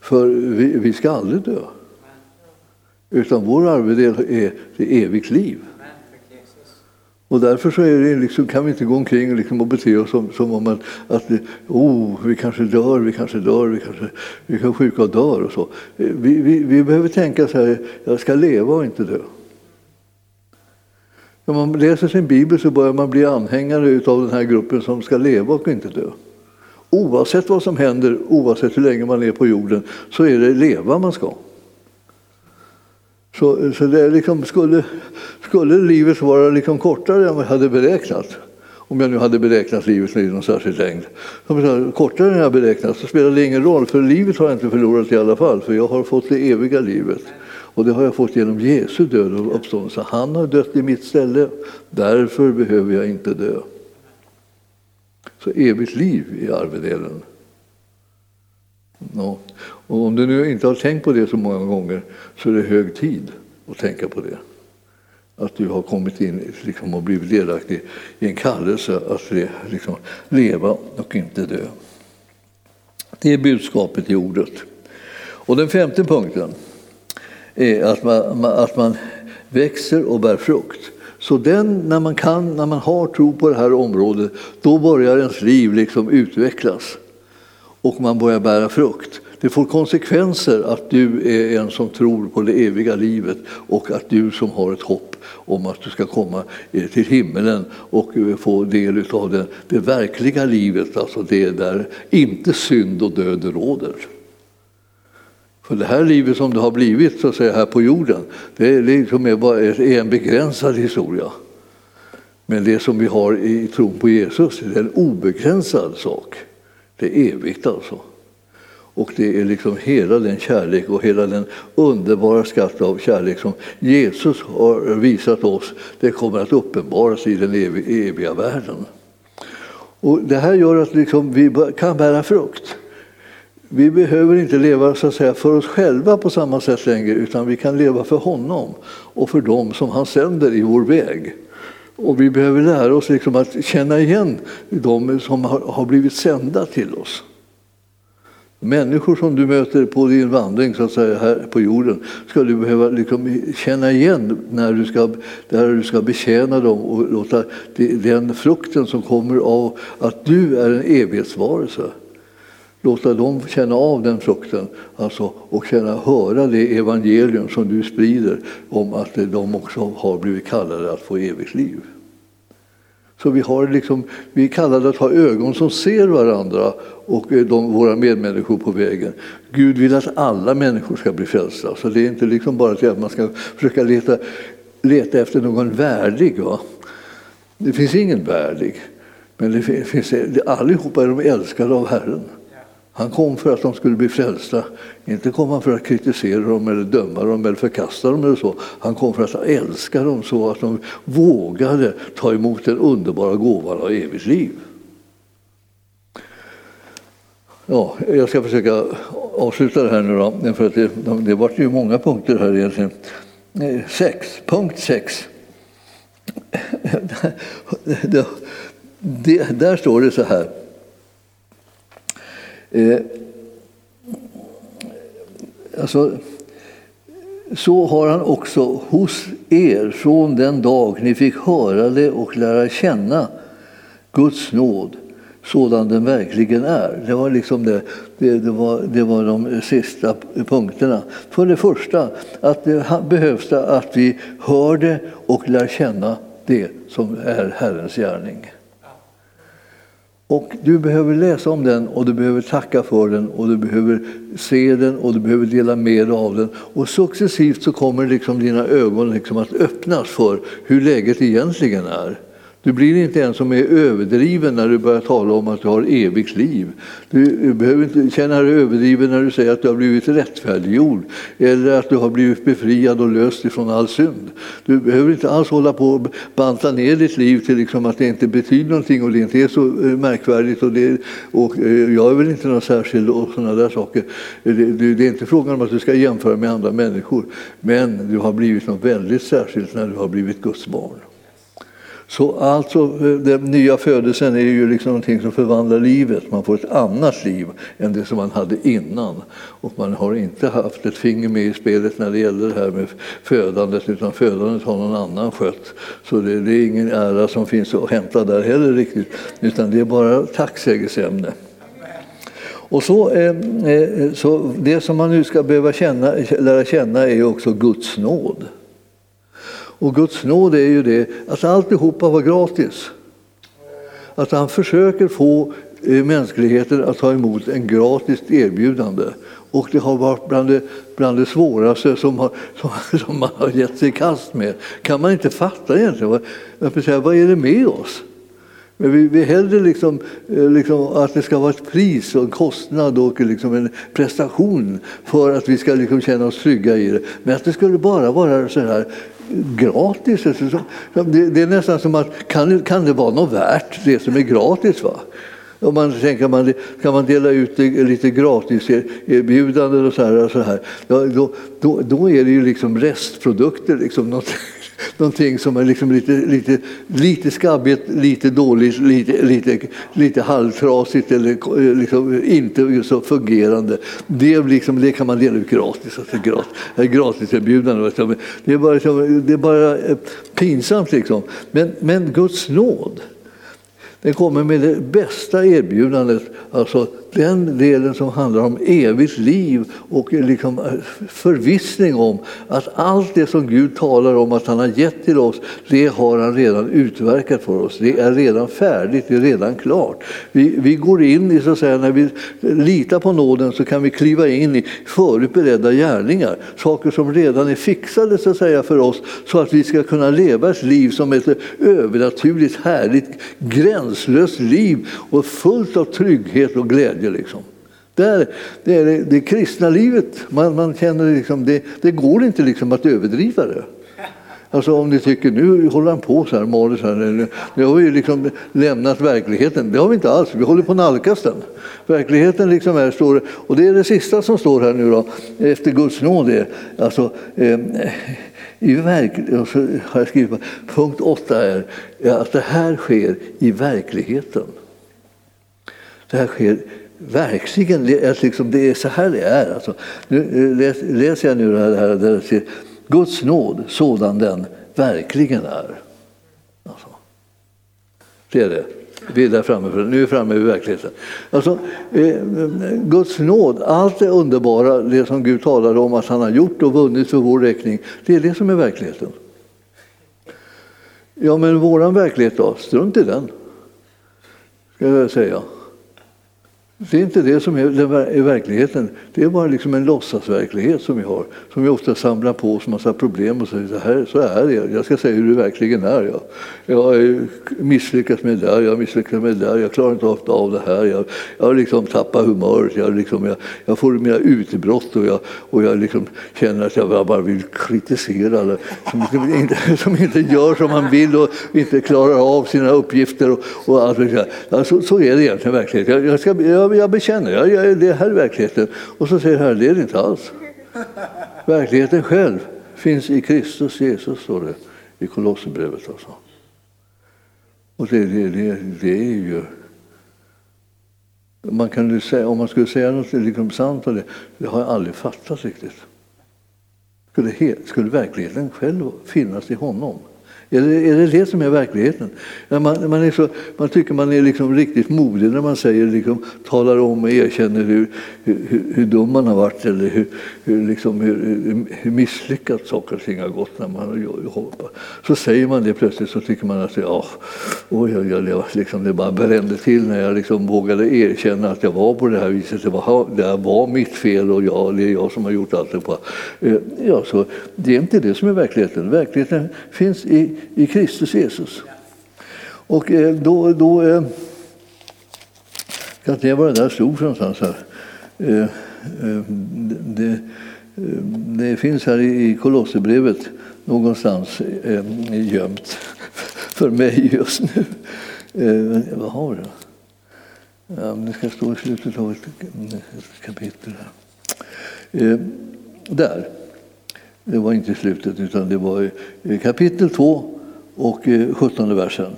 För vi, vi ska aldrig dö. Utan vår arvedel är det evigt liv. Och därför så är det liksom, kan vi inte gå omkring liksom och bete oss som, som om att, att oh, vi kanske dör, vi kanske dör, vi kanske vi kan sjuka och dör och så. Vi, vi, vi behöver tänka så här, jag ska leva och inte dö. När man läser sin bibel så börjar man bli anhängare av den här gruppen som ska leva och inte dö. Oavsett vad som händer, oavsett hur länge man är på jorden, så är det leva man ska. Så, så det liksom skulle, skulle livet vara liksom kortare än vad jag hade beräknat, om jag nu hade beräknat livet i någon särskild längd, kortare än jag beräknat så spelar det ingen roll, för livet har jag inte förlorat i alla fall, för jag har fått det eviga livet. Och det har jag fått genom Jesu död och uppståndelse. Han har dött i mitt ställe, därför behöver jag inte dö. Så evigt liv i arvedelen. Ja. Och om du nu inte har tänkt på det så många gånger så är det hög tid att tänka på det. Att du har kommit in liksom, och blivit delaktig i en kallelse att liksom, leva och inte dö. Det är budskapet i ordet. Och den femte punkten är att man, att man växer och bär frukt. Så den, när man kan, när man har tro på det här området, då börjar ens liv liksom utvecklas och man börjar bära frukt. Det får konsekvenser att du är en som tror på det eviga livet och att du som har ett hopp om att du ska komma eh, till himmelen och eh, få del av det, det verkliga livet, alltså det där inte synd och död råder. För det här livet som det har blivit så att säga, här på jorden, det är, liksom är en begränsad historia. Men det som vi har i tron på Jesus det är en obegränsad sak. Det är evigt alltså. Och det är liksom hela den kärlek och hela den underbara skatt av kärlek som Jesus har visat oss, det kommer att uppenbaras i den eviga världen. Och det här gör att liksom vi kan bära frukt. Vi behöver inte leva så att säga, för oss själva på samma sätt längre utan vi kan leva för honom och för dem som han sänder i vår väg. Och vi behöver lära oss liksom att känna igen de som har blivit sända till oss. Människor som du möter på din vandring så att säga, här på jorden ska du behöva liksom känna igen när du, ska, när du ska betjäna dem och låta den frukten som kommer av att du är en evighetsvarelse låta dem känna av den frukten alltså, och känna, höra det evangelium som du sprider om att de också har blivit kallade att få evigt liv. Så vi, har liksom, vi är kallade att ha ögon som ser varandra och eh, de, våra medmänniskor på vägen. Gud vill att alla människor ska bli frälsta. Så det är inte liksom bara att man ska försöka leta, leta efter någon värdig. Va? Det finns ingen värdig. Men det finns, allihopa är de älskade av Herren. Han kom för att de skulle bli frälsta. Inte kom han för att kritisera dem eller döma dem eller förkasta dem. Eller så. Han kom för att älska dem så att de vågade ta emot den underbara gåvan av evigt liv. Ja, jag ska försöka avsluta det här nu då, för att det, det var ju många punkter här egentligen. Eh, sex, punkt sex. det, det, där står det så här. Eh, alltså, så har han också hos er från den dag ni fick höra det och lära känna Guds nåd sådan den verkligen är. Det var, liksom det, det, det, var, det var de sista punkterna. För det första att det behövs det att vi hör det och lär känna det som är Herrens gärning. Och du behöver läsa om den och du behöver tacka för den och du behöver se den och du behöver dela med dig av den. Och successivt så kommer liksom dina ögon liksom att öppnas för hur läget egentligen är. Du blir inte en som är överdriven när du börjar tala om att du har evigt liv. Du behöver inte känna dig överdriven när du säger att du har blivit rättfärdiggjord eller att du har blivit befriad och löst ifrån all synd. Du behöver inte alls hålla på och banta ner ditt liv till liksom att det inte betyder någonting och det inte är så eh, märkvärdigt. Och, det, och eh, jag är väl inte någon särskild och sådana där saker. Det, det är inte frågan om att du ska jämföra med andra människor men du har blivit något väldigt särskilt när du har blivit Guds barn. Så alltså, eh, den nya födelsen är ju liksom någonting som förvandlar livet. Man får ett annat liv än det som man hade innan. Och man har inte haft ett finger med i spelet när det gäller det här med födandet, utan födandet har någon annan skött. Så det, det är ingen ära som finns att hämta där heller riktigt, utan det är bara tacksägelseämne. Och så, eh, eh, så det som man nu ska behöva känna, lära känna är också Guds nåd. Och Guds nåd är ju det att alltihopa var gratis. Att han försöker få eh, mänskligheten att ta emot en gratis erbjudande. Och det har varit bland det, bland det svåraste som, har, som, som, man har gett sig i kast med. kan man inte fatta egentligen. Vad, säga, vad är det med oss? Men vi, vi hellre liksom, eh, liksom att det ska vara ett pris och en kostnad och liksom en prestation för att vi ska liksom känna oss trygga i det. Men att det skulle bara vara så här gratis. Det är nästan som att kan, kan det vara något värt det som är gratis? Va? Om man tänker man kan man dela ut lite gratis erbjudanden och så här, och så här då, då, då är det ju liksom restprodukter. Liksom något, någonting som är liksom lite, lite, lite skabbigt, lite dåligt, lite, lite, lite halvtrasigt eller eh, liksom inte så fungerande. Det, liksom, det kan man dela ut gratis. Alltså gratis, eh, gratis erbjudande. Det är bara, liksom, det är bara eh, pinsamt. Liksom. Men, men Guds nåd den kommer med det bästa erbjudandet, alltså den delen som handlar om evigt liv och liksom eh, förvissning om att allt det som Gud talar om att han har gett till oss, det har han redan utverkat för oss. Det är redan färdigt, det är redan klart. Vi, vi går in i, så att säga, när vi litar på nåden så kan vi kliva in i förutberedda gärningar, saker som redan är fixade så att säga, för oss så att vi ska kunna leva ett liv som ett övernaturligt härligt gränslöst liv och fullt av trygghet och glädje. Liksom. Där, det, är det, det kristna livet, man, man känner liksom, det, det går inte liksom att överdriva det. Alltså om ni tycker nu håller han på så här, maler så här, nu, nu har vi liksom lämnat verkligheten. Det har vi inte alls, vi håller på att nalkas den. Verkligheten liksom är, står, och det är det sista som står här nu då, efter Guds nåd. Är, alltså, eh, i verk, och så har jag skrivit, punkt åtta är att det här sker i verkligheten. Det här sker verkligen, liksom, det är så här det är. Alltså, nu eh, läser jag nu det här där det ser Guds nåd sådan den verkligen är. Alltså, det är det. Vi är där framme, nu är vi framme vid verkligheten. Alltså, eh, Guds nåd, allt det underbara, det som Gud talar om att han har gjort och vunnit för vår räkning, det är det som är verkligheten. Ja, men våran verklighet då? Strunt i den, ska jag säga. Det är inte det som är, verkligheten. Det är bara liksom en låtsasverklighet som vi har, som vi ofta samlar på oss massa problem och säger så här, så är det. Jag ska säga hur det verkligen är. Jag, jag har misslyckats med det där, jag har misslyckats med det där, jag klarar inte av det här. Jag, jag har liksom tappat humöret, jag, liksom, jag, jag får mina utbrott och jag, och jag liksom känner att jag bara vill kritisera alla som inte, som inte gör som man vill och inte klarar av sina uppgifter. Och, och allt så, så är det egentligen verkligheten. Jag, jag, ska, jag, jag bekänner, jag, jag, det här är verkligheten. Och så säger Herren, det är det inte alls. Verkligheten själv finns i Kristus Jesus, står det i Kolosserbrevet. Alltså. Och det, det, det, det är ju... Man kan säga, om man skulle säga något liksom sant om det, det har jag aldrig fattat riktigt. Skulle, skulle verkligheten själv finnas i honom? Är det, är det det som är verkligheten? Man, man, är så, man tycker man är liksom riktigt modig när man säger, liksom, talar om och erkänner hur, hur, hur dum man har varit eller hur, hur, liksom, hur, hur misslyckat saker och ting har gått. När man. Så säger man det plötsligt så tycker man att ja, oj, oj, oj, liksom, det bara brände till när jag liksom vågade erkänna att jag var på det här viset. Det var, det var mitt fel och jag, det är jag som har gjort allt det. På. Eh, ja, så det är inte det som är verkligheten. Verkligheten finns i i Kristus Jesus. Och eh, då, då ska kan inte var det där stod för någonstans här. Eh, det, det finns här i Kolosserbrevet någonstans gömt för mig just nu. Vad har vi då? Ja, det ska stå i slutet av ett kapitel. här. där. Det var inte i slutet, utan det var i kapitel 2 och eh, 17 versen.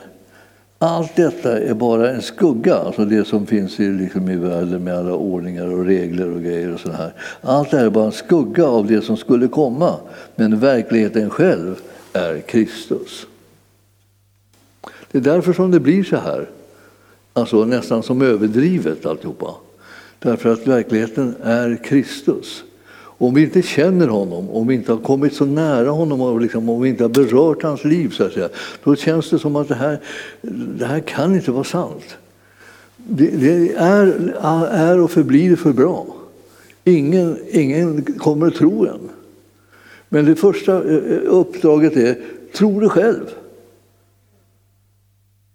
Allt detta är bara en skugga, alltså det som finns i, liksom i världen med alla ordningar och regler och grejer. och så här. Allt det här är bara en skugga av det som skulle komma, men verkligheten själv är Kristus. Det är därför som det blir så här, alltså nästan som överdrivet alltihopa. Därför att verkligheten är Kristus. Om vi inte känner honom, om vi inte har kommit så nära honom och liksom, om vi inte har berört hans liv, så att säga, då känns det som att det här, det här kan inte vara sant. Det, det är, är och förblir för bra. Ingen, ingen kommer att tro en. Men det första eh, eh, uppdraget är, tro det själv.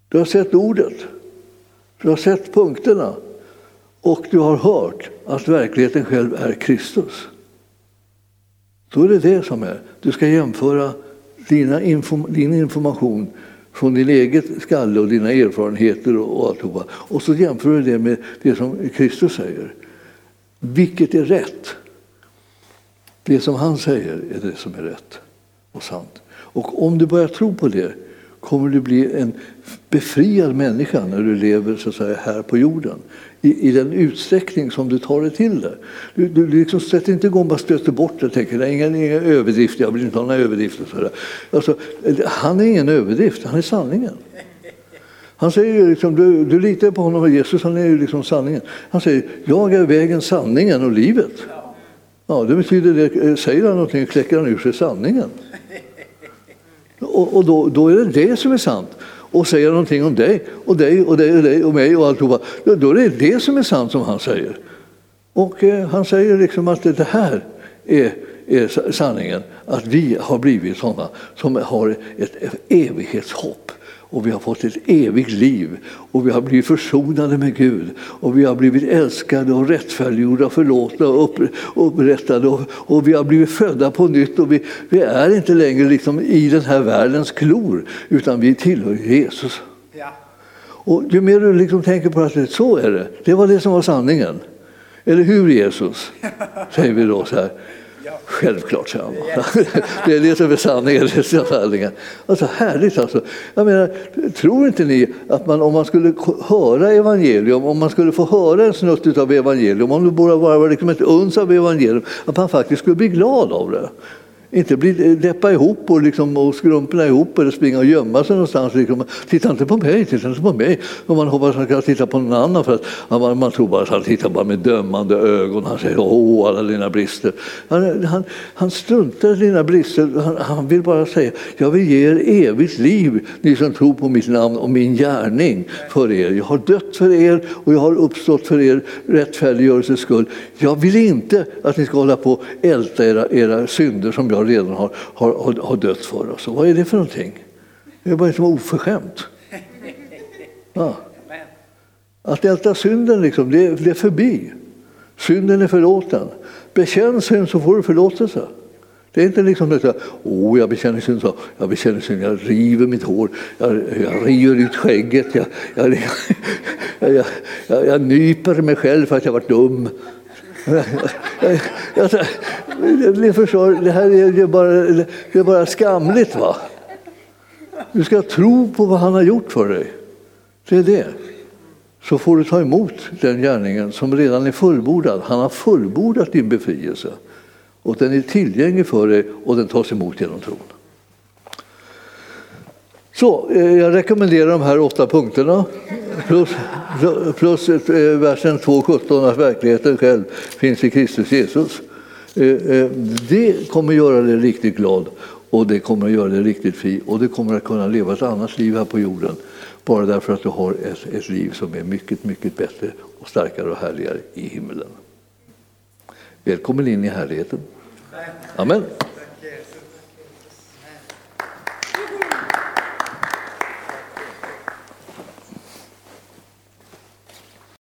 Du har sett ordet, du har sett punkterna och du har hört att verkligheten själv är Kristus. Då är det det som är. Du ska jämföra dina inform din information från din eget skalle och dina erfarenheter och alltihopa. Och så jämför du det med det som Kristus säger. Vilket är rätt? Det som han säger är det som är rätt och sant. Och om du börjar tro på det kommer du bli en befriad människa när du lever så att säga, här på jorden i, i den utsträckning som du tar det till det. Du, du liksom sätter inte igång bara stöter bort det och tänker det är ingen, ingen överdrift, jag vill inte ha några överdrifter. Så alltså, han är ingen överdrift, han är sanningen. Han säger liksom, du, du litar på honom och Jesus, han är ju liksom sanningen. Han säger, jag är vägen, sanningen och livet. Ja, det betyder det, säger han någonting kläcker han ur sig sanningen. Och, och då, då, är det det som är sant. Och säger någonting om dig och dig och dig och dig och mig och alltihopa, då är det det som är sant som han säger. Och eh, han säger liksom att det här är, är sanningen, att vi har blivit sådana som har ett evighetshopp och vi har fått ett evigt liv och vi har blivit försonade med Gud och vi har blivit älskade och rättfärdiggjorda, förlåtna och upprättade och, och, vi har blivit födda på nytt och vi, vi är inte längre liksom i den här världens klor utan vi tillhör Jesus. Ja. Och ju mer du liksom tänker på att så är det, det var det som var sanningen. Eller hur Jesus? Säger vi då så här. Självklart, säger han. Det är det som är sanningen. Det är sanningen. Alltså, härligt alltså. Jag menar, tror inte ni att man, om man skulle höra evangelium, om man skulle få höra en snutt av evangelium, om det bara var liksom ett uns av evangelium, att man faktiskt skulle bli glad av det? Inte bli eh, deppa ihop och, liksom, och skrumpna ihop eller springa och gömma sig någonstans. Liksom. Titta inte på mig, titta inte på mig. Och man hoppas att han ska titta på någon annan för att man, man tror bara att han tittar bara med dömande ögon. Han säger åh, alla dina brister. Han, han, han struntar i dina brister. Han, han, vill bara säga jag vill ge er evigt liv, ni som tror på mitt namn och min gärning för er. Jag har dött för er och jag har uppstått för er rättfärdiggörelses skull. Jag vill inte att ni ska hålla på och älta era, era synder som jag redan har, har, har dött för oss. vad är det för någonting? Det är bara liksom oförskämt. Ja. Att älta synden, liksom, det, det är förbi. Synden är förlåten. Bekänn synd så får du förlåtelse. Det är inte liksom att oh, jag bekänner synd, så, jag bekänner synd, jag river mitt hår, jag, jag river ut skägget, jag, jag, jag, jag, jag nyper mig själv för att jag varit dum. Ni förstår, det här är bara, det är bara skamligt. va? Du ska tro på vad han har gjort för dig. Det är det. Så får du ta emot den gärningen som redan är fullbordad. Han har fullbordat din befrielse. Och den är tillgänglig för dig och den tas emot genom tron. Så, eh, jag rekommenderar de här åtta punkterna plus, plus eh, versen 2.17 att verkligheten själv finns i Kristus Jesus. Eh, det kommer göra dig riktigt glad och det kommer att göra dig riktigt fri och du kommer att kunna leva ett annat liv här på jorden bara därför att du har ett, ett liv som är mycket, mycket bättre och starkare och härligare i himlen. Välkommen in i härligheten. Amen.